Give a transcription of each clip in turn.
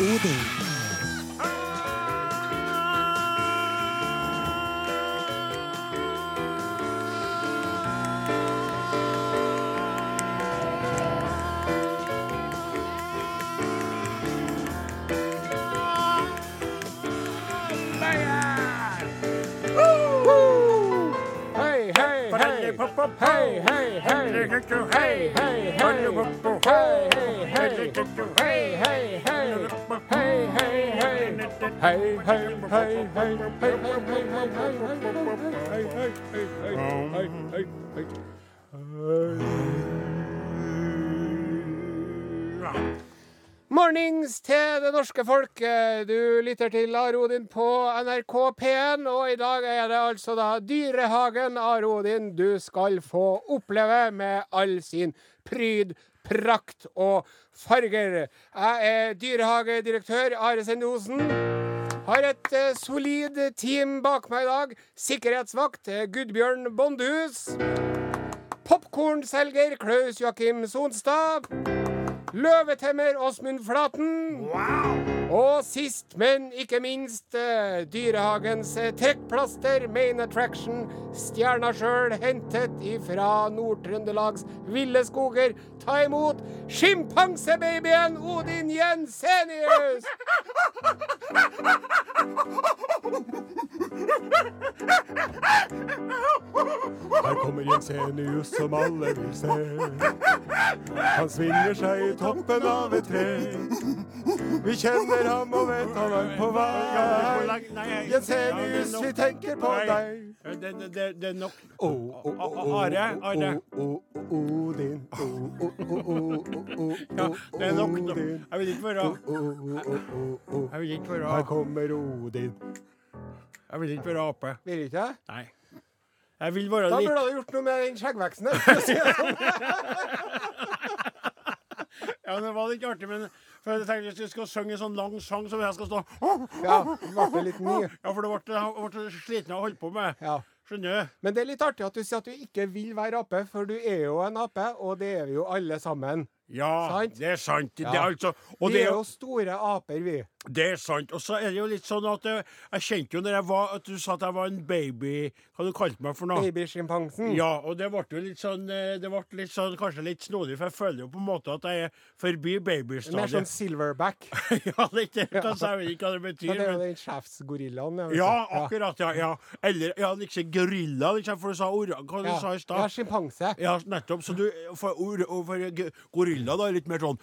Odin. Hei, hei. Hei, hei, hei, hei. Hei, hei, hei, hei, hei, hei. Hei, hei, hei. Mornings til det norske folk. Du lytter til Are på NRK P1, og i dag er det altså da Dyrehagen Are du skal få oppleve med all sin pryd, prakt og farger. Jeg er dyrehagedirektør Are Sende Osen. Har et eh, solid team bak meg i dag. Sikkerhetsvakt eh, Gudbjørn Bondehus. Popkornselger Klaus Joakim Sonstad. Løvetemmer Åsmund Flaten. Og sist, men ikke minst, eh, Dyrehagens eh, trekkplaster, main attraction, stjerna sjøl, hentet ifra Nord-Trøndelags ville skoger. Ta imot sjimpansebabyen Odin Jensenius! Her kommer Jensenius som alle vil se. Han svinger seg i toppen av et tre. Vi kjenner ham og vet han er på vei. Jensenius, vi tenker på deg. Det, det, det, er nok. Are, Are. Odin. Ja, det er nok. Jeg vil ikke være. Jeg vil ikke Her være kommer Odin. Jeg vil ikke være ape. Vil ikke? Nei. Jeg vil være Da burde du gjort noe med den skjeggveksten. der. Ja, det var litt artig, men for jeg tenkte hvis vi skal synge en sånn lang sang som jeg skal stå Ja, det ble litt mye. Ja, for det ble, ble sliten av å holde på med. Ja. Skjønner du? Men det er litt artig at du sier at du ikke vil være ape, for du er jo en ape, og det er vi jo alle sammen. Ja, Sant? det er sant. Det er altså, Vi det er jo store aper, vi. Det er sant. Og så er det jo litt sånn at jeg, jeg kjente jo når jeg var At du sa at jeg var en baby Hva du kalte meg for noe? Babysjimpansen. Ja, og det ble jo litt sånn eh, Det ble litt sånn, kanskje litt snodig, for jeg føler jo på en måte at jeg er forbi Mer sånn silverback. ja, litt det. Altså, jeg vet ikke hva det Ja, betyr. det er jo den sjefsgorillaen. Ja, akkurat. Ja, ja. Eller ja, liksom gorilla, liksom, for du sa orang... Hva du Ja, sa i ja stad? sjimpanse. Ja, nettopp. Så du For, for gorilla, da, er litt mer sånn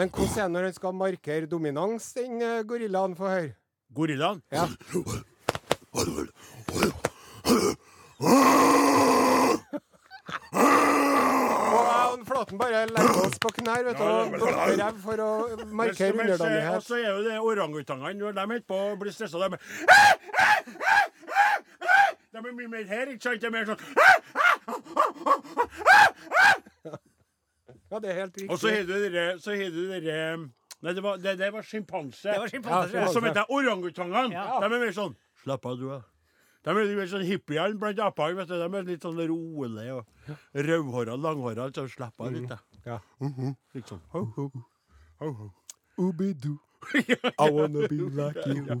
Men hvordan er det når han skal markere dominans, den eh, gorillaen? Få høre. Gorillaen? Ja. Og og Flaten bare legger oss på knær vet du, og blokker ræv for å markere Og underdanighet. så er jo det orangutangene når de holder på å bli stressa, de De er mye mer her, ikke sant? De er mer sånn Ja, det er helt riktig. Og så har du dere Så har du dere Nei, det var, det, det var sjimpanse. Det var sjimpanse, Ja, som heter orangutangene. Ja. De er mer sånn Slapp av, du, da. De er litt mer sånn hippiene blant apene. vet du. De er litt sånn rolige og rødhåra, langhåra. Så slapp av litt, da. Ja. Litt sånn. Ho, ho. Ho, ho. Obidu. I wanna be like you.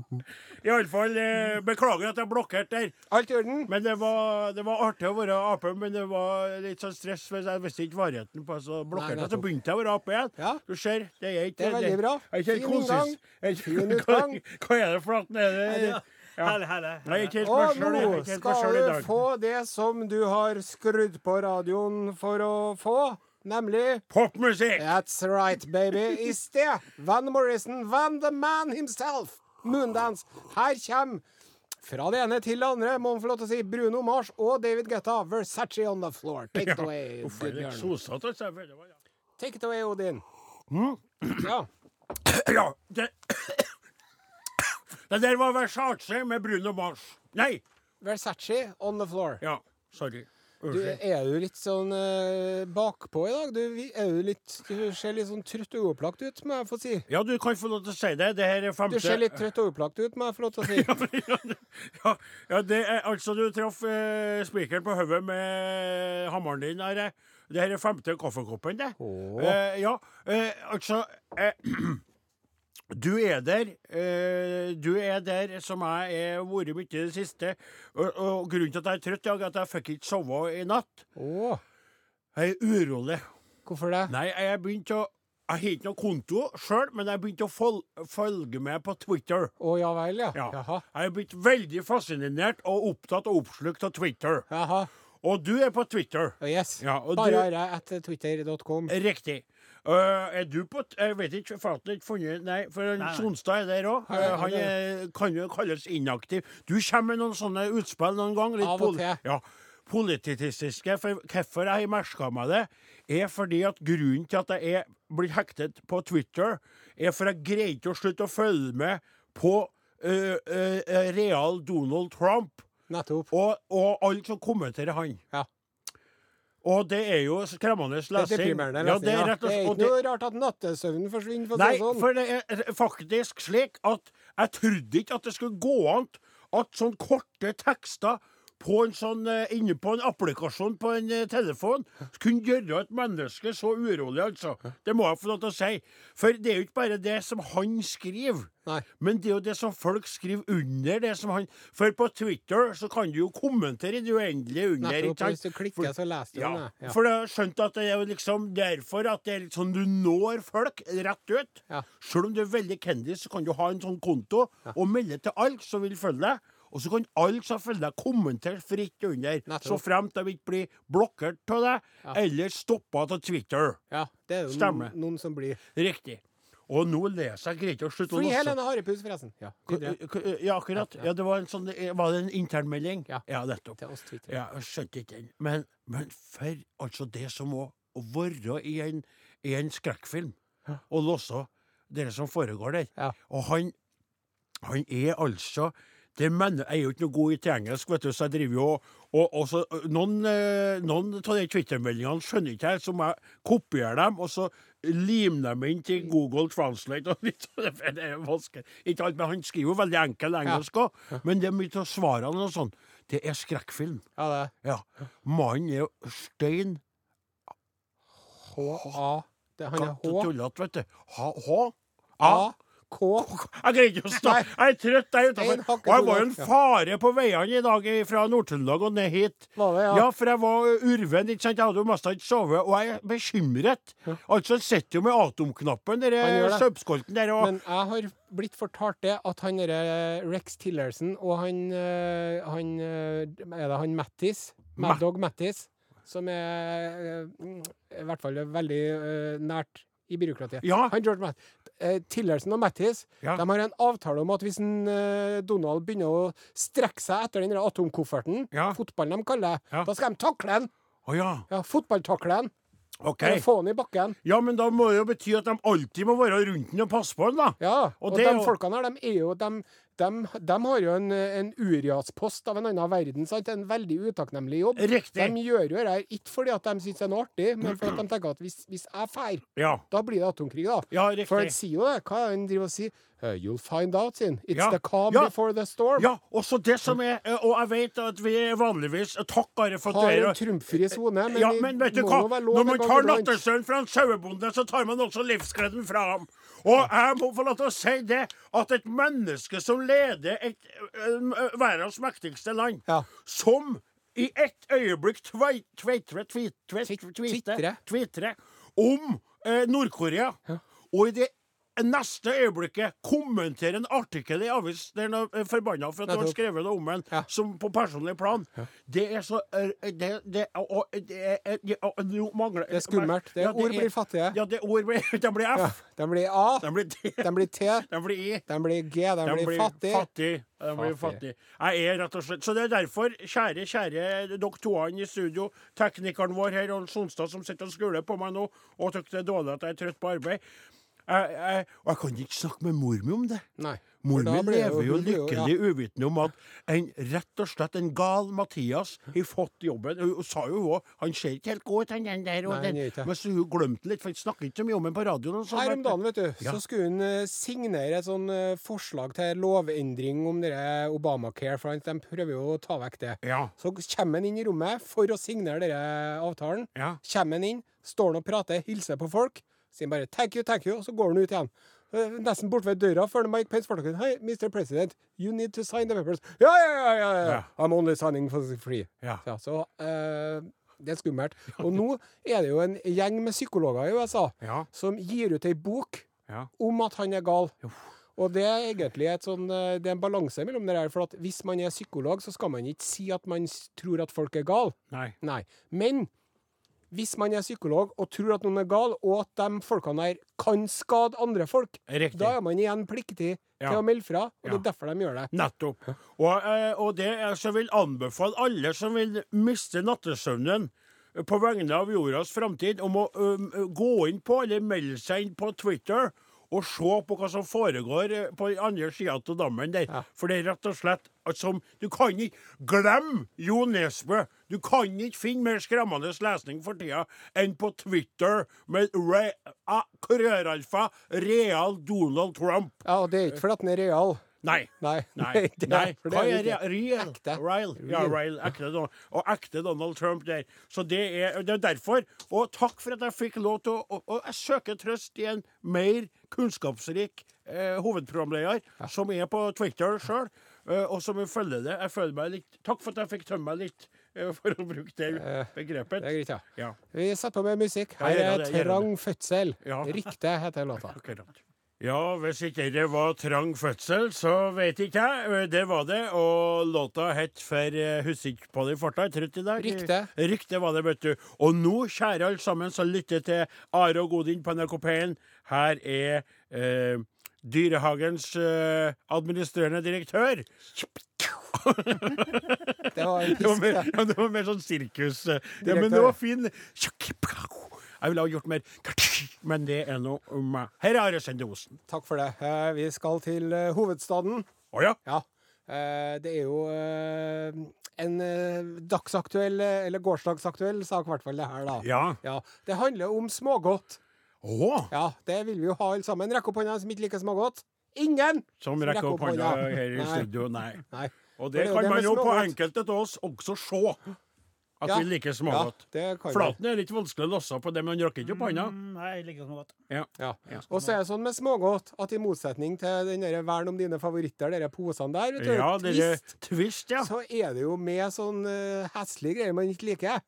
Iallfall eh, beklager at jeg blokkerte der. Alt i orden? Men det var, det var artig å være ape, men det var litt sånn stress. Hvis jeg visste ikke varigheten på så blokkerte jeg. Så begynte jeg å være ape igjen. Ja. Du ser, det er ikke Det er veldig bra. Jeg er ikke Fin inngang. hva- utgang. Hva er det for noe? Er det Ja. Jeg er ikke helt Og selv, jeg er nå ikke helt meg selv skal i du dag. få det som du har skrudd på radioen for å få, nemlig Popmusikk! That's right, baby. I sted Van Morrison, Van the man himself. Moondance. Her kommer fra det ene til det andre, må man få lov til å si, Bruno Mars og David Guetta. Versace on the floor. Take it away, Gudbjørn. Take it away, Odin. Ja. Ja, det Det der var Versace med Bruno Mars. Nei! Versace on the floor. Ja, sorry. Du, er du litt sånn eh, bakpå i dag? Du, vi- er du, litt, du ser litt sånn trøtt og uopplagt ut, må jeg få si. Ja, du kan få lov til å si det. Det her er Du ser litt trøtt og uopplagt ut, må jeg få lov til å si. ja, ja, det er altså Du traff eh, spikeren på hodet med hammeren din, Are. Det her er femte kaffekoppen, det. Åh. Eh, ja, eh, altså eh, Du er der. Eh, du er der som jeg har vært mye i det siste. Og, og grunnen til at jeg er trøtt, er at jeg fikk ikke sove i natt. Oh. Jeg er urolig. hvorfor det? Nei, jeg har begynt å Jeg har ikke noe konto sjøl, men jeg har begynt å fol følge med på Twitter. Å ja vel, ja. Ja. Jaha. Jeg har blitt veldig fascinert og opptatt og oppslukt av Twitter. Jaha. Og du er på Twitter. Oh, yes. Ja, Bare du- etter twitter.com. Riktig. Øh, er du på Jeg vet ikke, at jeg ikke funnet Nei, for nei. Sonstad er der òg. Ja, han er, kan jo kalles inaktiv. Du kommer med noen sånne utspill noen gang. litt Av og til. Ja, polititistiske. For hvorfor jeg har merka meg det, er fordi at grunnen til at jeg er blitt hektet på Twitter, er for jeg greier ikke å slutte å følge med på uh, real Donald Trump Nettopp. og, og alle som kommenterer han. Ja. Og det er jo skremmende Det er lesing. Ja, det er og Det er ikke noe rart at nattesøvnen forsvinner, for Nei, sånn. for det er faktisk slik at jeg trodde ikke at det skulle gå an at sånne korte tekster på en sånn, eh, inne på en applikasjon på en eh, telefon kunne gjøre et menneske så urolig, altså. Det må jeg få lov til å si. For det er jo ikke bare det som han skriver. Nei. Men det er jo det som folk skriver under det som han For på Twitter så kan du jo kommentere i det uendelige under. Nettopp. Hvis du klikker, For- så leser du ja, den. Ja. for jeg har skjønt at det er jo liksom derfor at det er litt sånn du når folk rett ut. Ja. Selv om du er veldig kendis, så kan du ha en sånn konto og melde til alt som vil følge deg. Og så kan alle deg, kommentere fritt under. Så fremt de ikke blir blokkert av deg, Ja. eller stoppa av Twitter. ja, det er jo Stemmer. noen, som blir Riktig. Og nå leser jeg greier ikke å slutte å lese. Helene Harepus, forresten. Ja, Ja, akkurat. Ja, ja. Ja, det var en sånn Var det en internmelding? Ja. nettopp. Til oss Twitter. Ja, jeg skjønte ikke den. Men, men for altså det som må være i en, i en skrekkfilm, og også det som foregår der Ja. Og han, han er altså det mener, Jeg er jo ikke noe god til engelsk, vet du, så jeg driver jo og, og, så, Noen, av de Twitter-meldingene skjønner ikke jeg, så må jeg kopiere dem, og så lime dem inn til Google Translate. og litt sånn, det er vanskelig. Ikke alt, men Han skriver jo veldig enkel engelsk òg, men det er mye av svarene og sånn. Det er skrekkfilm. Ja, det er Ja. Mannen er jo stein H-A Han er H. tullete, vet du. H? K. Jeg greier ikke å stå. Jeg er trøtt der utafor. Og jeg var jo en fare på veiene i dag fra Nord-Trøndelag og ned hit. Det, ja? Ja, for jeg var urven, ikke sant. Jeg hadde jo mest ikke sovet. Og jeg er bekymret. Altså, jeg sitter jo med atomknappen, Han den det. subskolten der, og Men jeg har blitt fortalt det at han derre Rex Tillerson og han, eh, han eh, Er det han Mattis? Maddog Mad Dog Mattis? Som er eh, i hvert fall veldig eh, nært i byråkratiet. Ja. Han George Matt, eh, Tillerson og Mattis Ja. de har en avtale om at hvis en, eh, Donald begynner å strekke seg etter den atomkofferten, Ja. fotballen de kaller det, Ja. da skal de takle den. Oh, ja. Ja, Fotballtakle den. OK. Eller Få den i bakken. Ja, men da må det jo bety at de alltid må være rundt den og passe på den, da. Ja, Og og, de jo- folkene her, de er jo de, de, de har jo en, en Urias-post av en annen verden, sant? En veldig utakknemlig jobb. Riktig. De gjør jo det her ikke fordi at de syns det er noe artig, men fordi at de tenker at hvis, hvis jeg drar, Ja. da blir det atomkrig, da. Ja, For han sier jo det. Hva er det han driver og sier? Uh, you'll find out, sin. It's Ja. the calm Ja. before the storm. Ja, også det som er eh, Og jeg vet at vi er vanligvis takkere for det Har en trumfri sone, men, ja, men vet du må hva? være lov Når man tar nattesøvnen fra en sauebonde, så tar man også livsgleden fra ham. Og jeg må få lov til å si det, at et menneske som leder et, verdens mektigste land, Ja. som i ett øyeblikk tvei- tveitre, tvit- tvit- Tvitre. tvitre om eh, Nord-Korea, og i det neste øyeblikket kommentere en artikkel i avis der han er forbanna for at du har skrevet noe om en Ja. som på personlig plan. Det er så eh, Det, det, og, det, er- det, mangler Det er skummelt. Det Ja, ord blir fattige. Ja, det ord blir De blir Ja. F. De blir A, De blir T. de blir T, De blir I. de blir G, de, De blir fattig. fattig. De blir Fattig. Jeg er rett og slett Så det er derfor, kjære, kjære dere toene i studio, teknikeren vår her, Sonstad som sitter og skuler på meg nå, og syns det er dårlig at jeg er trøtt på arbeid. Jeg, jeg, og jeg kan ikke snakke med mor mi om det. Nei. Mor mi lever jo lykkelig ja. uvitende om at en rett og slett en gal Mathias har fått jobben. Hun sa jo òg han ser ikke helt god ut, han den der. Nei, den. det. Men så hun glemte litt, for han snakker ikke så mye om ham på radioen. Sånn, Her om dagen, vet du, Ja. så skulle hun eh, signere et sånn eh, forslag til lovendring om dere Obamacare, for de prøver jo å ta vekk det. Ja, Så kommer han inn i rommet for å signere denne avtalen. ja. Kommer han inn, står han og prater, hilser på folk, sier han bare 'thank you, thank you', og så går han ut igjen. Eh, Nesten bort ved døra før Mike Pence får Hei, Mr. President, you need to sign the papers. Ja, ja, ja, ja. I'm only signing for free. Ja. Ja, så uh, det er skummelt. Og nå er det jo en gjeng med psykologer i USA Ja. som gir ut ei bok Ja. om at han er gal. Og det er egentlig et sånn, eh, det er en balanse mellom det der. For at hvis man er psykolog, så skal man ikke si at man tror at folk er gale. Nei. Nei. Men hvis man er psykolog og tror at noen er gal, og at de folkene der kan skade andre folk, Riktig. da er man igjen pliktig Ja. til å melde fra. Og Ja. det er derfor de gjør det. Nettopp. Og, eh, og det er så vil anbefale alle som vil miste nattesøvnen på vegne av jordas framtid, om å ø, gå inn på, eller melde seg inn på Twitter, og se på hva som foregår eh, på den andre sida av dammen der. Ja. For det er rett og slett som Du kan ikke glemme Jo Nesbø! Du kan ikke finne mer skremmende lesning for tida enn på Twitter med re, a, krøralfa real Donald Trump. Ja, og det er ikke fordi den er real. Nei. Nei. Nei, nei. hva er det? Real? Ekte. Real. Ja, Real. Ekte, Donald. og ekte Donald Trump der. Så det er, det er derfor. Og takk for at jeg fikk lov til å og, og jeg søker trøst i en mer kunnskapsrik eh, hovedprogramleder, som er på Twitter sjøl, eh, og som følger det. Jeg føler meg litt Takk for at jeg fikk tømme meg litt, eh, for å bruke det Eh, begrepet. Det er greit, ja. Ja, Vi setter på med musikk. Her er 'Trang fødsel'. Ja. Riktig heter låta. akkurat. Ja, hvis ikke det var trang fødsel, så vet ikke jeg. Det var det. Og låta het for eh, Husker ikke på det i farta. Trøtt i dag. Rykte. Rykte var det, vet du. Og nå, kjære alle sammen som lytter til Are og Godin på NRK P1, her er eh, Dyrehagens eh, administrerende direktør. Det var en fisk, ja, det var mer sånn sirkus eh, ja, Men det var fin. Jeg ville ha gjort mer Men det er nå meg. Her er Are Osen. Takk for det. Eh, Vi skal til eh, hovedstaden. Å ja? Ja. Eh, Det er jo en dagsaktuell, eller gårsdagsaktuell sak, i hvert fall det her, da. Ja. Ja, Det handler om smågodt. Oh. Ja, det vil vi jo ha alle sammen. Rekk opp hånda som ikke liker smågodt. Ingen! Som rekker opp hånda her i studio. Nei. Nei. Og det det kan man jo på enkelte av oss også se. At Ja. vi liker smågodt. Ja. Flaten er litt vanskelig å lasse på det, men han rakk ikke opp hånda. Mm, Nei, jeg liker smågodt. Ja. Ja. Og så er det sånn med smågodt at i motsetning til den der vern om dine favoritter, dere posene der, vet du, ja, det twist, twist, ja. så er det jo med sånn uh, heslige greier man ikke liker.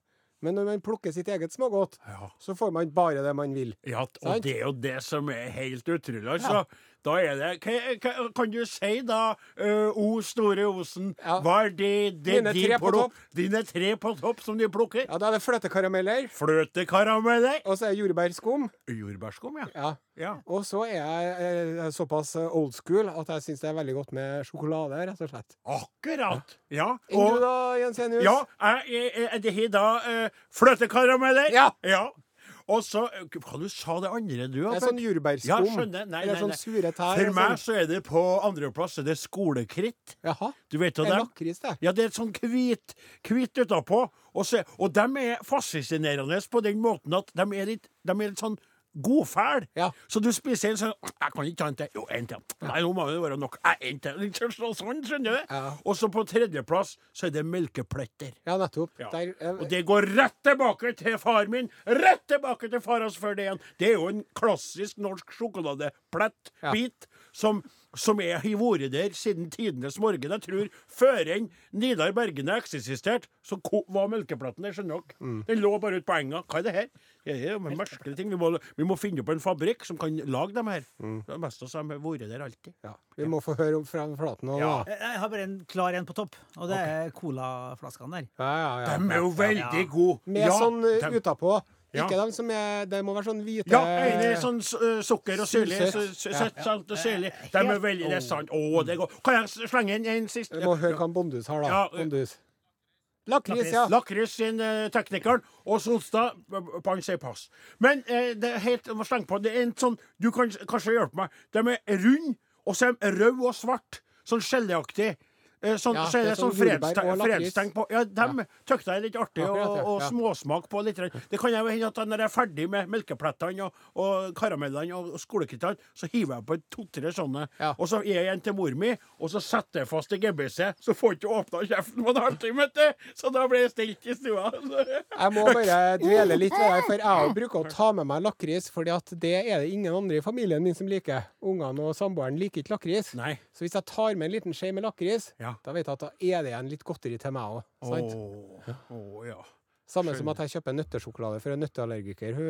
Men når man plukker sitt eget smågodt, Ja. så får man bare det man vil. Ja, og Sant? det er jo det som er helt utrolig, altså. Da er det Kan du si da, ø, O store Osen, Ja. hva er det, det Dine de tre på topp. Dine tre på topp som de plukker? Ja, Da er det fløtekarameller, Fløtekarameller. og så er det jordbærskum. Jordbærskum, ja. Ja. ja. Og så er jeg eh, såpass eh, old school at jeg syns det er veldig godt med sjokolade, rett og slett. Akkurat. Ja. Enn du da, Jens Enius? Ja, jeg, jeg, jeg, det har da fløtekarameller. Ja. Og så eh, Hva du sa det andre, du? Det er sånn jordbærskum. Ja, skjønner. Nei, eller nei, sånn sure tær. For meg sånn. så er det på andreplass er det skolekritt. Jaha. Du vet jo Det er lakris, det. Ja, det er et sånn hvit, hvit utapå. Og, så, og de er fascinerende på den måten at de er litt, de er litt sånn godfæl. Ja. Så du spiser en sånn Jeg kan ikke ta en til. Jo, en til. Nei, nå må det være nok. En til. Sånn, skjønner du? Ja. Og så på tredjeplass så er det melkepletter. Ja, nettopp. Ja. Der, eh, Og det går rett tilbake til far min. Rett tilbake til far hans før det igjen. Det er jo en klassisk norsk sjokoladeplettbit som, som er, har vært der siden tidenes morgen. Jeg tror før enn Nidar Bergene eksisterte, så var melkeplaten der, skjønner dere. Mm. Den lå bare ute på enga. Hva er det her? Det er jo en ting. Vi må, vi må finne opp en fabrikk som kan lage dem her. Mm. Det er mest av oss har vært der alltid. ja. Vi må få høre om fra flaten nå. Ja. Jeg har bare en klar en på topp, og det er colaflaskene der. Ja, ja, ja. De er jo veldig Ja. gode. Med Ja, sånn eh, utapå. Ja. Ikke de som er Det må være sånn hvite Ja, enig, er sånn uh, sukker og syrlig. Søtt, salt og syrlig. De er veldig Det er sant. Å, det går. Kan jeg slenge inn en siste? Du må høre hva Bondus har, da. Ja, eh, Lakris, ja. Lakris sin uh, teknikeren, og Solstad på han sier pass. Men uh, det er helt, jeg må slenge på, det er en sånn Du kan kanskje hjelpe meg. De er runde, og så er de røde og svart. Sånn gelléaktig. Eh, sånn, Ja, så er det det er sånn sånn fredsteng på. Ja, dem tykte jeg er litt artig, Akkurat, og, ja. og Ja. småsmak på litt. Det kan jo hende at når jeg er ferdig med melkeplettene og, og karamellene og, og så hiver jeg på to-tre sånne. Ja. Og så gir jeg en til mor mi, og så setter jeg fast i gebisset, så får ikke åpna kjeften på en halvtime. Så da blir det stilt i stua. Jeg må bare dvele litt ved det, for jeg bruker å ta med meg lakris, fordi at det er det ingen andre i familien min som liker. Ungene og samboeren liker ikke lakris. Nei. Så hvis jeg tar med en liten skje med lakris, Ja. Da vet jeg at da er det igjen litt godteri til meg òg. Åh, oh, ja. Samme som at jeg kjøper nøttesjokolade for en nøtteallergiker.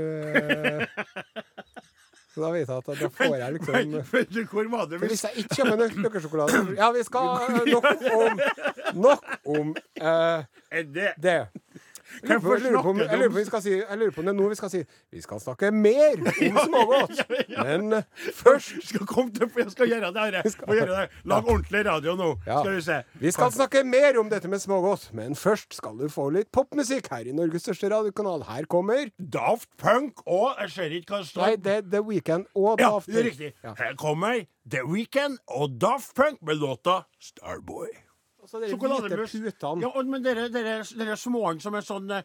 Så da vet jeg at da får jeg liksom Men men, men, hvor var det hvis jeg ikke kjøper nøkkelsjokolade Ja, vi skal nok om Nok om eh, det det. Jeg lurer, på, jeg, lurer på, si, jeg lurer på om det er nå vi skal si Vi skal snakke mer om smågodt. Men eh, først skal komme til, jeg skal gjøre det her. Gjøre det. Lag ordentlig radio nå, skal vi se. Vi skal snakke mer om dette med smågodt, men først skal du få litt popmusikk her i Norges største radiokanal. Her kommer Daft Punk og Jeg ser ikke hva det står. Nei, det er The Weekend og Ja, Daft det er riktig. Her kommer The Weekend og Daft Punk med låta Starboy. Og så dere hvite putene. Ja, men dere, dere, dere småene som er sånn eh,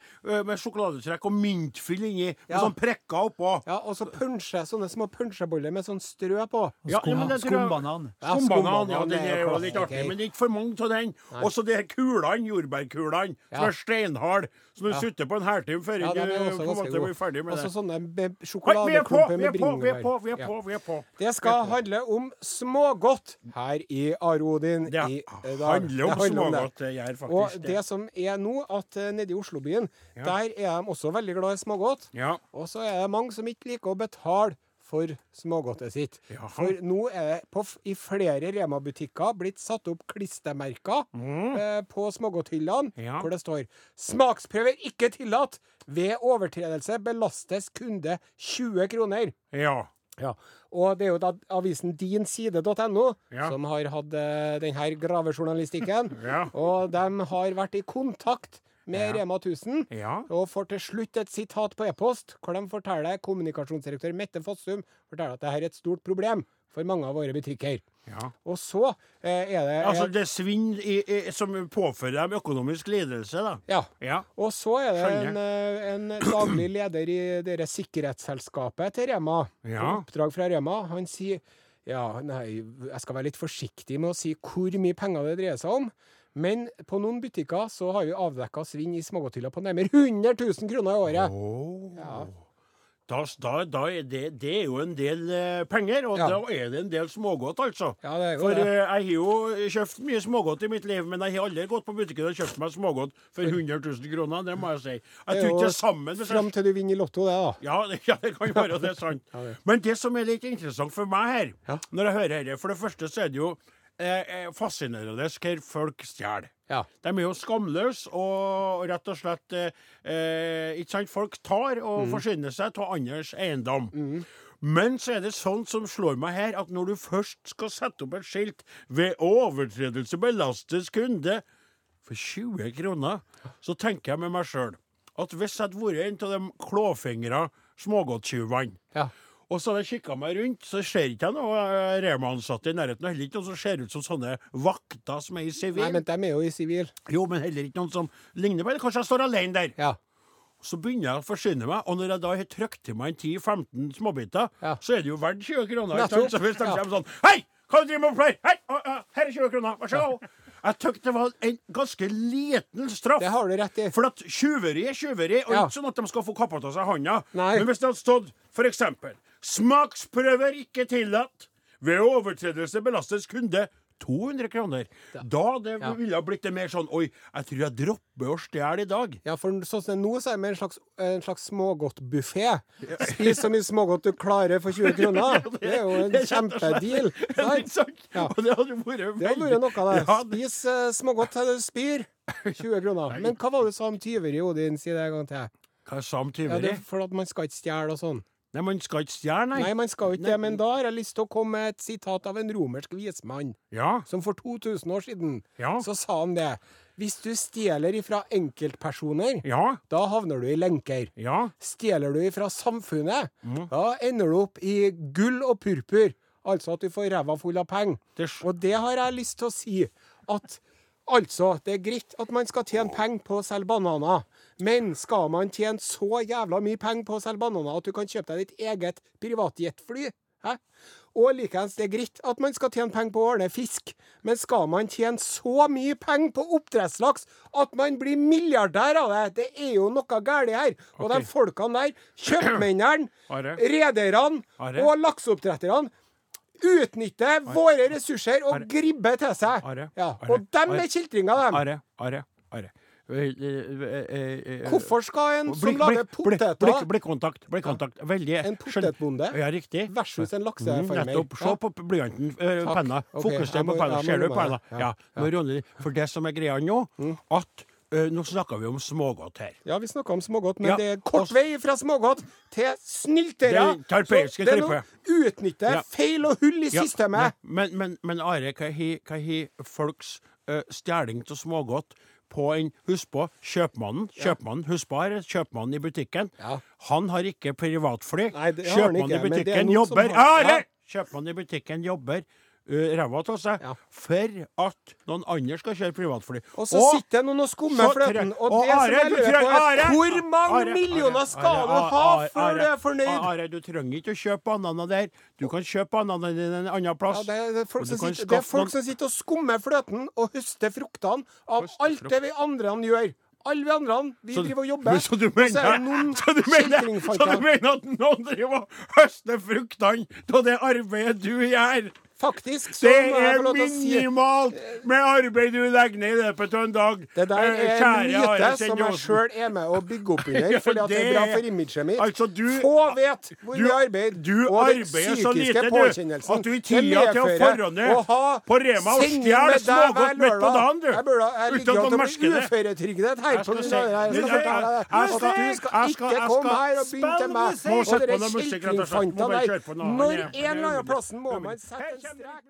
med sjokoladetrekk og myntfyll inni, med Ja. sånn prikker oppå. Ja, og så punsje, sånne små punsjeboller med sånn strø på. Ja, ja, men det Skumbanan. Ja, Skumbanan, ja, den er jo litt artig, men ikke for mange av den. Og så de kulene, jordbærkulene, som er steinharde, som du sutter på en halvtime før Ja, du blir ferdig med det. Og så sånne be- vi er på, sjokoladeklumper vi er med på, vi på, bringebær. vi er på. Vi er på, vi er på. Det skal handle om smågodt her i Arodin. I, eh, dag. Om Det handler det. gjør faktisk Og det. som er nå, at eh, nede i Oslobyen, der er de også veldig glad i smågodt. Ja. Og så er det mange som ikke liker å betale for smågodtet sitt. Jaha. For nå er det på, i flere Rema-butikker blitt satt opp klistremerker eh, på smågodthyllene Mm. Ja. hvor det står 'Smaksprøver ikke tillatt'. Ved overtredelse belastes kunde 20 kroner. ja. Ja, og det er jo da avisen dinside.no Ja. som har hatt uh, denne gravejournalistikken. Ja. Og de har vært i kontakt med Ja. Rema 1000. Ja. Og får til slutt et sitat på e-post, hvor de forteller kommunikasjonsdirektør Mette Fossum forteller at dette er et stort problem for mange av våre butikker. ja. Og så eh, er det Altså, det svinn i, i, som påfører dem økonomisk lidelse, da. Ja. Ja. Og så er det en, eh, en daglig leder i dere sikkerhetsselskapet til Rema. Ja. Oppdrag fra Rema. Han sier ja, nei, jeg skal være litt forsiktig med å si hvor mye penger det dreier seg om. Men på noen butikker så har vi avdekka svinn i smågodthylla på nærmere 100 000 kroner i året. Åh. Ja. Da, da, er det, det er jo en del eh, penger, og Ja. da er det en del smågodt, altså. Ja, det er jo For det. eh, jeg har jo kjøpt mye smågodt i mitt liv, men jeg har aldri gått på butikken og kjøpt meg smågodt for 100 000 kroner. Det må jeg si. Jeg er tror ikke jo det er sammen. hvis Fram til du vinner i Lotto, det, da. Ja, det, ja, det kan være det er sant. Men det som er litt interessant for meg her, når jeg hører dette For det første så er det jo eh, eh, fascinerende hva folk stjeler. Ja. De er jo skamløse og rett og slett eh, eh, Ikke sant? Folk tar og Mm. forsyner seg av andres eiendom. Men så er det sånt som slår meg her, at når du først skal sette opp et skilt ved overtredelse belastes kunde for 20 kroner, så tenker jeg med meg sjøl at hvis jeg hadde vært en av de klåfingra smågodttyvene Ja. Og så hadde jeg kikka meg rundt, så ser ikke jeg noe eh, Rema-ansatte i nærheten. Og heller ikke noen som ser ut som sånne vakter som er i sivil. Nei, men de er jo i sivil. Jo, men heller ikke noen som ligner på det. Kanskje jeg står alene der. Ja. Så begynner jeg å forsyne meg, og når jeg da har trykt til meg en 10-15 småbiter, Ja. så er det jo verdt 20 kroner. ikke sant? Så hvis de kommer sånn Hei! Hva driver du med for? Hei! Å, å, her er 20 kroner, vær så god. Jeg syntes det var en ganske liten straff. Det har du rett i. For at tjuveri er tjuveri, og Ja. ikke sånn at de skal få kappa av seg handa. Men hvis det hadde stått f.eks.: Smaksprøver ikke tillatt. Ved overtredelse belastes kunde 200 kroner. Da det Ja. ville det blitt det mer sånn Oi, jeg tror jeg dropper å stjele i dag. Ja, for sånn som det er nå, så er det mer en slags, en slags smågodtbuffé. Spis så mye smågodt du klarer for 20 kroner. Det er jo en kjempedeal. Ja. Og det hadde vært Det hadde vært noe det. Spis uh, smågodt til du spyr. 20 kroner. Men hva var det du sa om tyveri, Odin? Si det en gang til. Hva sa om Ja, det er for at man skal ikke stjele og sånn. Nei, man skal ikke stjele, nei. Nei, man skal ikke det, men da har jeg lyst til å komme med et sitat av en romersk vismann, Ja, som for 2000 år siden Ja. så sa han det. Hvis du stjeler ifra enkeltpersoner, ja, da havner du i lenker. ja. Stjeler du ifra samfunnet, Mm. da ender du opp i gull og purpur. Altså at du får ræva full av penger. Og det har jeg lyst til å si. At altså, det er greit at man skal tjene penger på å selge bananer. Men skal man tjene så jævla mye penger på å selge bananer at du kan kjøpe deg ditt eget privatjetfly? Hæ? Og likeens, det er greit at man skal tjene penger på å ordne fisk, men skal man tjene så mye penger på oppdrettslaks at man blir milliardær av det? Det er jo noe galt her. Og de folkene der, kjøpmennene, Are. rederne og lakseoppdretterne, utnytter våre ressurser og gribber til seg. Are. Ja. Are. Og dem Are. er kjeltringer, dem. Are, are, are. Hvorfor skal en som lager poteter blikk- Blikkontakt. Blikkontakt. Veldig En potetbonde Ja, riktig. versus en Mm, laksefarmer? nettopp. Se på blyanten, eh, penna. Fokuser på penna. Ser du penna? Ja. Ja. For det som er greia nå, Mm. at Uh, nå snakker vi om smågodt her. Ja, vi snakka om smågodt, men Ja, det er kort vei fra smågodt til snyltere. Det Så det er noe utnytte Ja. feil og hull i Ja, systemet. Men, men, men Are, hva har folks uh, stjeling av smågodt på en Husk på, kjøpmannen. Kjøpmannen, husk på her, kjøpmannen i butikken. Ja. Han har ikke privatfly. Nei, det har han Kjøpmannen ikke, i men det er butikken noen som jobber har- Are! Kjøpmannen i butikken jobber ræva av seg Ja. for at noen andre skal kjøre privatfly. Og så sitter noen og skummer fløten. Og, og det som Are, jeg du lurer på, er Are! hvor mange Are, millioner Are, skal Are, du ha Are, før du er fornøyd? Are, du trenger ikke å kjøpe bananer der. Du kan kjøpe bananer dine en annen plass. er, det, er folk som sitter, det er folk som sitter og skummer fløten og høster fruktene av Høste alt det vi andre gjør. Alle vi andre, vi Så- driver og jobber. Så du og så er mener, så du mener, så du mener at noen driver og høster fruktene av det arbeidet du gjør? Faktisk så Det må jeg er få lov til å si minimalt med arbeid du legger ned i løpet av en dag. det der Eh, er en myte som jeg sjøl er med å bygge opp under, Ja, fordi at det er det bra er- for imaget mitt. Altså, du- Få vet hvor du- mye arbeid du og den arbeider så psykiske du, påkjennelsen at du i tida til å forhånde på Rema og stjele smågodt midt på dagen, du. Jeg burde jeg Uten ligger at an til å merker bli det. uføretrygdet her Jeg på skal grunn si- av det her. Jeg skal Jeg- fortelle deg. jeg skal- du skal jeg skal- ikke jeg komme skal- her og begynne til meg Må sette på noe musikk, rett og slett. Må bare kjøre på noe annet, Når en er eller annen plassen må man sette en strek.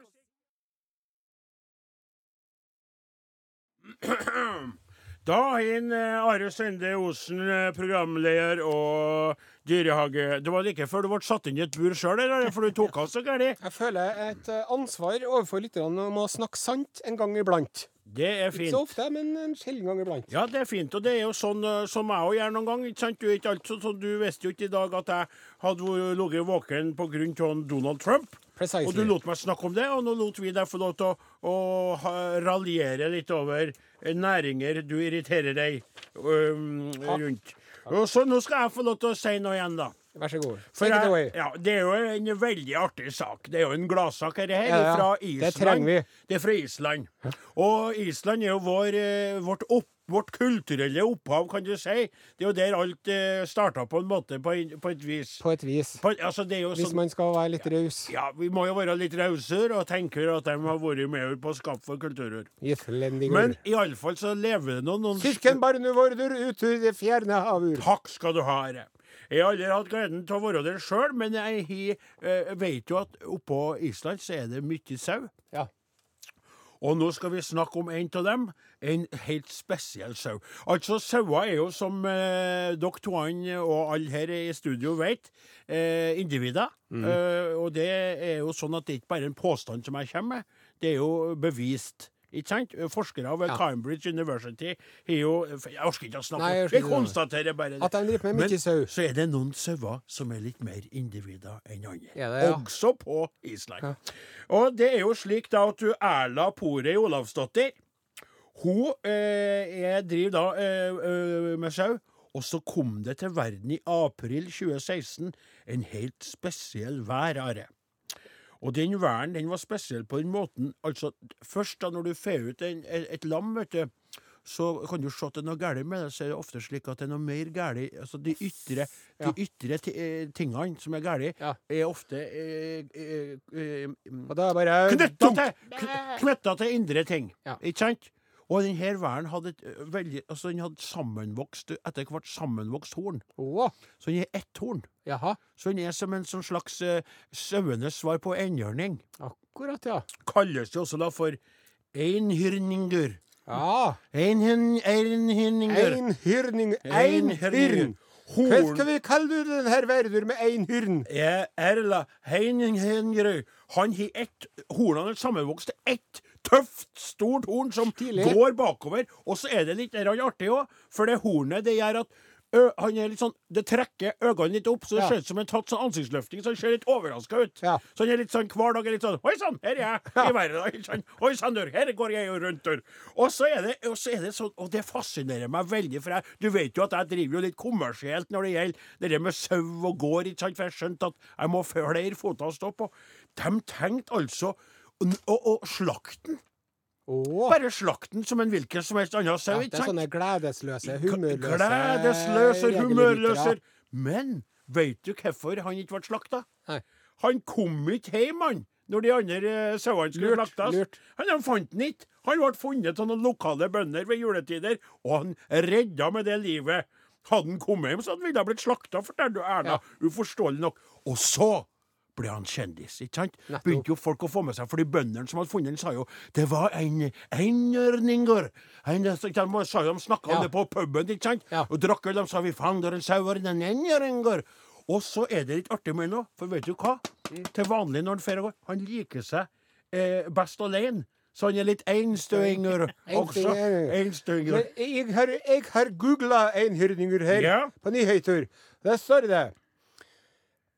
Da inn eh, Are Sende Osen, eh, programleder og dyrehage... Det var like før du ble satt inn i et bur sjøl, for du tok av så gærent. Jeg føler et eh, ansvar overfor lytterne om å snakke sant en gang iblant. Det er fint. Ikke så ofte, men en sjelden gang iblant. Ja, det er fint, og det er jo sånn som jeg òg gjør noen gang. ikke sant? Du, ikke alt så, så du visste jo ikke i dag at jeg hadde ligget våken pga. Donald Trump. Precisely. Og du lot meg snakke om det, og nå lot vi deg få lov til å, å raljere litt over eh, næringer du irriterer deg um, rundt. Og så nå skal jeg få lov til å si noe igjen, da. Vær så god. Take it away. ja, det er jo en veldig artig sak. Det er jo en gladsak, dette her, Ja, fra Det Island. trenger vi. Det er fra Island. Og Island er jo vår, eh, vårt, opp, vårt kulturelle opphav, kan du si. Det er jo der alt eh, starta på en måte, på, en, på et vis. På et vis. På, altså, det Hvis sånn man skal være litt raus. ja, Vi må jo være litt rausere og tenke at de har vært med på å skape for kulturer. Islendinger. Men iallfall så lever det noen, noen Kirken barne vorder ut ur det fjerne havur. Takk skal du ha, Are. Jeg har aldri hatt gleden til å være der sjøl, men jeg har, eh, vet jo at oppå Island så er det mye sau. Ja. Og nå skal vi snakke om en av dem. En helt spesiell sau. Altså, sauer er jo, som eh, dere to og alle her i studio vet, eh, individer. Eh, og det er jo sånn at det er ikke bare en påstand som jeg kommer med, det er jo bevist. Ikke sant? Forskere ved Ja. Cambridge University har jo Jeg orker ikke å snakke om det. Vi konstaterer bare det. At de driver med mye sau. så er det noen sauer som er litt mer individer enn andre. Ja, det, ja? Også på Island. Og det er jo slik da at du Erla Porøy Olavsdottir Hun eh, er, driver da eh, eh, med sau. Og så kom det til verden i april 2016 en helt spesiell vær, Are. Og den væren den var spesiell på den måten altså Først da når du får ut en, et, et lam, vet du, så kan du se at det er noe galt med det. Så er det ofte slik at det er noe mer galt. Altså de ytre, Ja. de ytre eh, tingene som er galt, Ja. er ofte eh, eh, eh, Og da er bare Knytta til, til indre ting. Ja. Ikke sant? Og denne væren hadde veldig Altså, den hadde sammenvokst, etter hvert sammenvokst horn. Oh. Så den er ett horn. jaha. Så den er som en sånn slags uh, sauenes svar på enhjørning. Akkurat, ja. Kalles det også da for einhyrningur. Ja. Einhyrn- Einhyrninger. Einhyrning. Einhyrn. Horn. Hva Horn. skal vi kalle den her verdur med einhyrn? Ja, Erla Heininghengerøy. Han har ett Hornene er sammenvokst til ett tøft, stort horn som Stilig. går bakover. Og så er det litt artig òg, for det hornet det gjør at ø, han er litt sånn, Det trekker øynene litt opp, så det Ja. ser ut som har tatt sånn ansiktsløftning, så han ser litt overraska ut. Ja. Så han er litt sånn hver dag er litt sånn Oi sann, her er jeg i verden. Oi sann, her går jeg jo rundt der. Og så er det, og så er det sånn, og det fascinerer meg veldig, for jeg, du vet jo at jeg driver jo litt kommersielt når det gjelder det der med sau og gård, ikke sant? for jeg skjønte at jeg må flere føtter å stå på. De tenkte altså og, og slakten. Oh. Bare slakten som en hvilken som helst annen sau. ja, det er sånne gledesløse, humørløse Gledesløse, humørløse. Men veit du hvorfor han ikke ble slakta? Nei. Han kom ikke hjem, han, når de andre eh, sauene skulle Lurt, slaktes. lurt. Han han fant den ikke. Han ble funnet av noen lokale bønder ved juletider, og han redda med det livet. Hadde han kommet hjem, så hadde han ville blitt slakta, forteller du Erna. Uforståelig nok. Og så ble han kjendis, ikke sant? Begynte jo folk å få med seg, fordi bøndene som hadde funnet den, sa jo det var en einørninger. En, sa jo de snakka Ja. om det på puben, ikke sant? Ja. Og drakk øl, de sa vi fanger en sau var en einørninger. Og så er det litt artig med nå, for vet du hva? Til vanlig når han fer går, han liker seg eh, best alene. Så han er litt einstøinger også. Einstøinger. Jeg har, jeg har googla einhyrninger her Ja. på nyheter. Der står det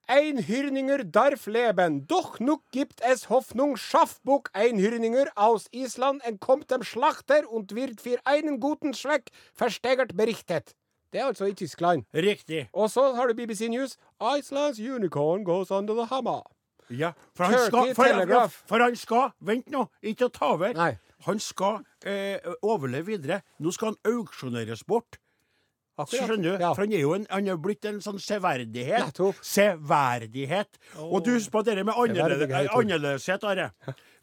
Einhyrninger darf leben, doch nuk gibt es Hoffnung, Schaffbuck Einhyrninger aus Island entkommt dem Schlachter und wird für einen guten Zweck versteggert berichtet. Det er altså i Tyskland. Riktig. Og så har du BBC News. Iceland's unicorn goes under the hammer. Ja, for han Turkey skal for, for han skal Vent nå, ikke ta over. Nei. Han skal eh, overleve videre. Nå skal han auksjoneres bort. Akkurat. Skjønner du? Ja. For han er jo en, han er blitt en sånn severdighet. Nettopp. Severdighet. Og du husker på det med annerledes, annerledeshet, Are.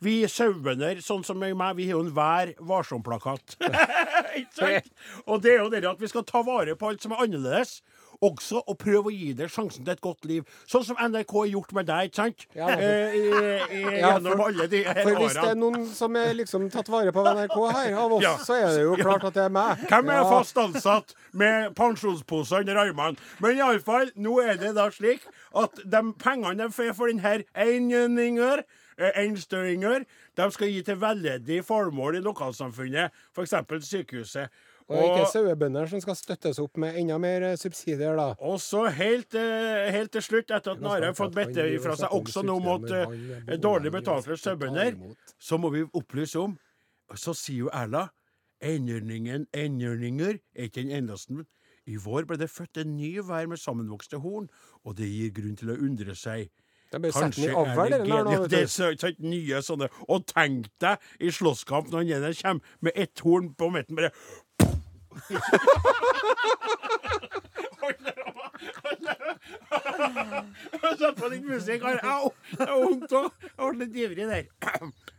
Vi sauebønder, sånn som meg, vi har jo en Vær varsom-plakat. Ikke sant? Og det er jo det at vi skal ta vare på alt som er annerledes. Også å prøve å gi deg sjansen til et godt liv. Sånn som NRK har gjort med deg, ikke sant? Ja, eh, i, i, Ja, gjennom for- alle de her For hvis det er noen som er liksom tatt vare på NRK her, av oss, Ja. så er det jo klart at det er meg. Hvem er fast ansatt med pensjonsposer under armene? Men iallfall, nå er det da slik at de pengene de får for denne einjøninger, eh, einstøinger, de skal gi til veldedig formål i lokalsamfunnet, f.eks. sykehuset. Og ikke sauebønder som skal støttes opp med enda mer eh, subsidier, da. Og så helt, eh, helt til slutt, etter at Nare har fått drive ifra seg også nå mot eh, dårlig betalte sauebønder, så må vi opplyse om Så sier jo Erla Enhjørningen, enhjørninger er ikke den eneste. I vår ble det født en ny vær med sammenvokste horn, og det gir grunn til å undre seg. Kanskje avl, er det den her nå. gen- Ja, vet det er så- sant, nye sånne Og tenk deg i slåsskamp når den kommer med ett horn på midten, bare Sett på litt musikk. Au! Det er vondt òg. Jeg ble litt ivrig der.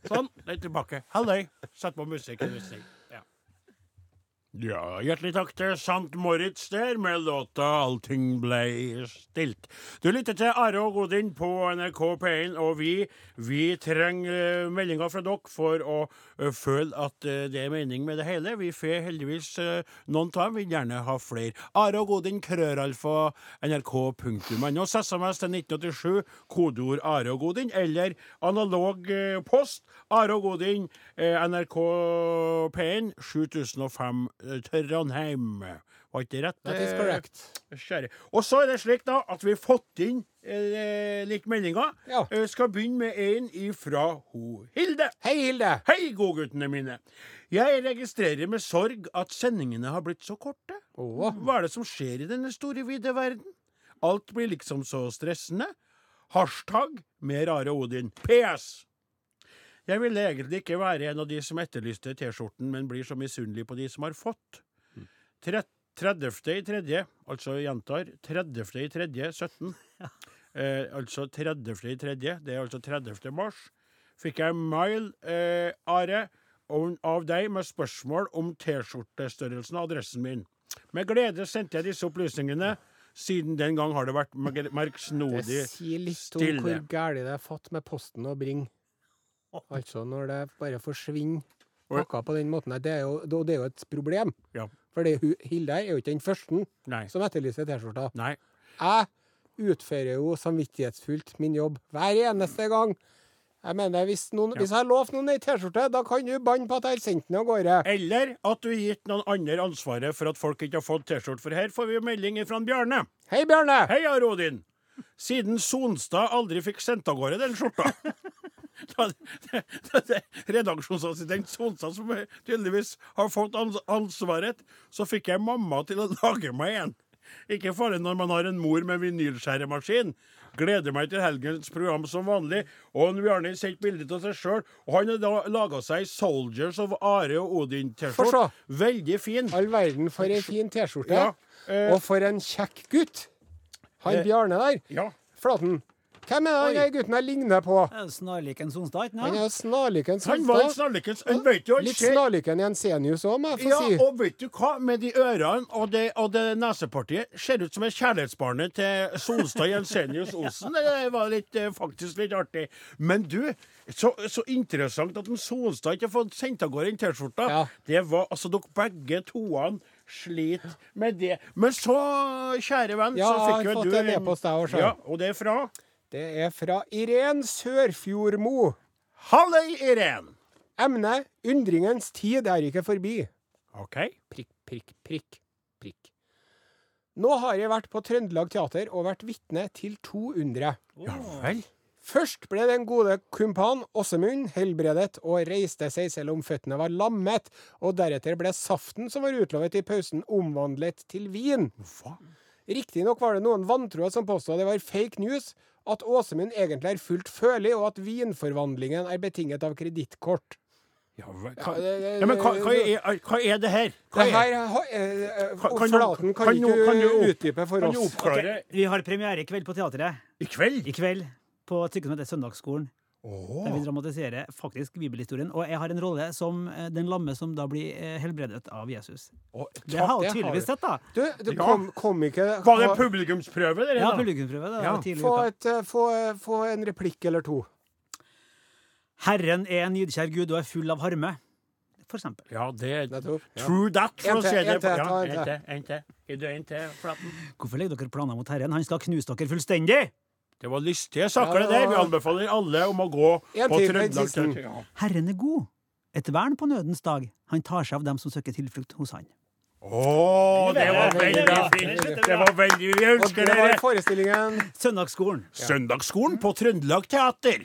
Sånn. Litt tilbake. Halløy. Sett på musikk. musikk. Ja. ja, hjertelig takk til Sant Moritz der med låta 'Allting blei stilt'. Du lytter til Are og Godin på NRK P1, og vi, vi trenger eh, meldinger fra dere for å eh, føle at eh, det er mening med det hele. Vi får heldigvis eh, noen av dem, vil gjerne ha flere. Are og Odin, krøralfa, nrk.no. SMS til 1987, kodeord Are og Odin, eller analog post. Are og Godin, eh, NRK P1, 7005 eh, Trondheim. Var ikke det rett? That is eh, correct. Kjære. Og så er det slik da at vi har fått inn eh, litt meldinger. Ja. Eh, skal begynne med en ifra ho Hilde. Hei, Hilde. Hei, godguttene mine. Jeg registrerer med sorg at sendingene har blitt så korte. Oh. Hva er det som skjer i denne store, vide verden? Alt blir liksom så stressende. Hashtag med rare Odin. PS. Jeg ville egentlig ikke være en av de som etterlyste T-skjorten, men blir så misunnelig på de som har fått. Tre- 30. i tredje, altså gjentar 30. i tredje 17. Eh, altså 30. i tredje, det er altså 30. mars, fikk jeg mail, eh, Are, av deg med spørsmål om T-skjortestørrelsen og adressen min. Med glede sendte jeg disse opplysningene. Siden den gang har det vært merksnodig stille. Det sier litt om stille. hvor galt det er fatt med posten å bringe. Altså når det bare forsvinner pakker på den måten. Det er jo, det er jo et problem. Ja. For det, Hilde her er jo ikke den første Nei. som etterlyser T-skjorta. Jeg utfører jo samvittighetsfullt min jobb hver eneste gang. Jeg mener, Hvis, noen, hvis jeg har lovt noen ei T-skjorte, da kan du banne på at jeg har sendt den av gårde. Eller at du har gitt noen andre ansvaret for at folk ikke har fått T-skjorte. For her får vi jo melding fra Bjarne. Hei, Bjarne! Hei, Rodin. Siden Sonstad aldri fikk sendt av gårde den skjorta. Redaksjonsassistent Solstad, som tydeligvis har fått ansvaret, så fikk jeg mamma til å lage meg en. Ikke farlig når man har en mor med vinylskjæremaskin. Gleder meg til helgens program som vanlig. Og en Bjarne har sendt bilde av seg sjøl. Og han har da laga seg Soldiers of Are og Odin-T-skjorte. Veldig fin. All verden for ei fin T-skjorte. Ja, eh, Og for en kjekk gutt. Han Eh, Bjarne der. Ja. Flaten. Hvem er den gutten jeg ligner på? Snarlikens Snarlik en Sonstad, ikke Han er snarlik en Han var en Sonstad. snarlikens Han vet jo han Litt snarliken snarlik en Jensenius òg, må jeg få Ja, si. og vet du hva? Med de ørene og det, og det nesepartiet ser ut som et kjærlighetsbarnet til Solstad Jensenius Osen. Det var litt, eh, faktisk litt artig. Men du, så, så interessant at Solstad ikke har fått sendt av gårde den T-skjorta. Ja. Det var altså dere begge toene sliter med det. Men så, kjære venn, Ja, så jeg har fikk jo fått du en e-post, jeg òg, Ja, og det er fra Det er fra Irén Sørfjordmo. Halløy, Irén! Emne 'Undringens tid er ikke forbi'. OK. Prikk, prikk, prikk, prikk. Nå har jeg vært på Trøndelag Teater og vært vitne til to undre. Ja vel. Først ble den gode kumpan Åsemund helbredet og reiste seg selv om føttene var lammet, og deretter ble saften som var utlovet i pausen, omvandlet til vin. Hva? Riktignok var det noen vantroer som påstod det var fake news, at Åsemund egentlig er fullt følig, og at vinforvandlingen er betinget av kredittkort. Ja, hva, Ja, det- det- ja, men hva, hva, er, hva er det her? Hva Det er- her har- eh, eh, Kan- du- Flaten kan, kan ikke kan du opp- utdype for Kan du oss. Okay, Vi har premiere i kveld på teatret. I kveld? I kveld på et stykke som heter Søndagsskolen. Åh. Der vi dramatiserer faktisk bibelhistorien. Og jeg har en rolle som eh, den lamme som da blir eh, helbredet av Jesus. Åh, Det har det tydeligvis sett, da. Du, det Ja. kom, kom ikke Var det publikumsprøve, det? Ja, publikumsprøve. Det Ja. tidlig få, et, eh, få, få en replikk eller to. Herren er en nidkjær Gud og er full av harme. For eksempel. Ja, det er True that, for En å til, si det en til, på en til. En? Hvorfor legger dere planer mot Herren? Han skal knuse dere fullstendig! Det var lystige saker, Ja, det der. Vi anbefaler alle om å gå En på Trøndelag Ja. Herren er god. Et vern på nødens dag. Han tar seg av dem som søker tilflukt hos han. Å, det var Veldig bra. fint! Det var veldig Vi Og ønsker det var forestillingen. Søndagsskolen. Søndagsskolen på Trøndelag Teater.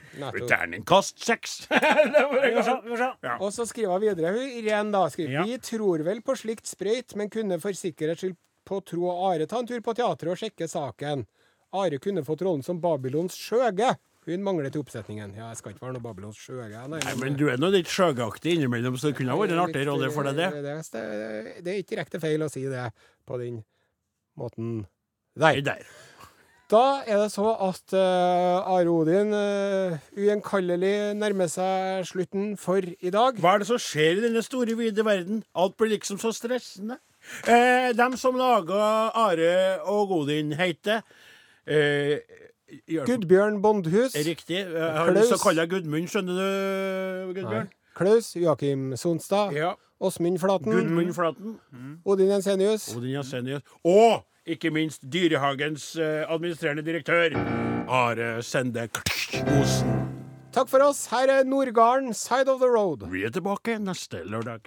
Terningkast seks. Og så skriver hun videre. Hun Irén da skriver Vi tror vel på slikt sprøyt, men kunne for sikkerhets skyld på tro og Are ta en tur på teatret og sjekke saken. Are kunne fått rollen som Babylons skjøge. Hun mangler til oppsetningen. Ja, jeg skal ikke være noe Babylons skjøge. Nei, Nei, men du er nå litt skjøgeaktig innimellom, så det kunne ha vært en artig rolle for deg, det. Det, det, det er ikke direkte feil å si det på den måten der. der. Da er det så at uh, Are Odin uh, ugjenkallelig nærmer seg slutten for i dag. Hva er det som skjer i denne store, vide verden? Alt blir liksom så stressende. Eh, dem som laga Are og Odin, heter eh, Gudbjørn Bondhus. Riktig. Jeg har lyst til å kalle deg Gudmund, skjønner du, Gudbjørn? Klaus Joakim Sonstad. Ja. Åsmund Flaten. Gudmund Flaten. Odin Jensenius. Odin Jensenius. Og ikke minst Dyrehagens eh, administrerende direktør, Are Sende Osen. Takk for oss. Her er Nordgarden, Side of the Road. Vi er tilbake neste lørdag.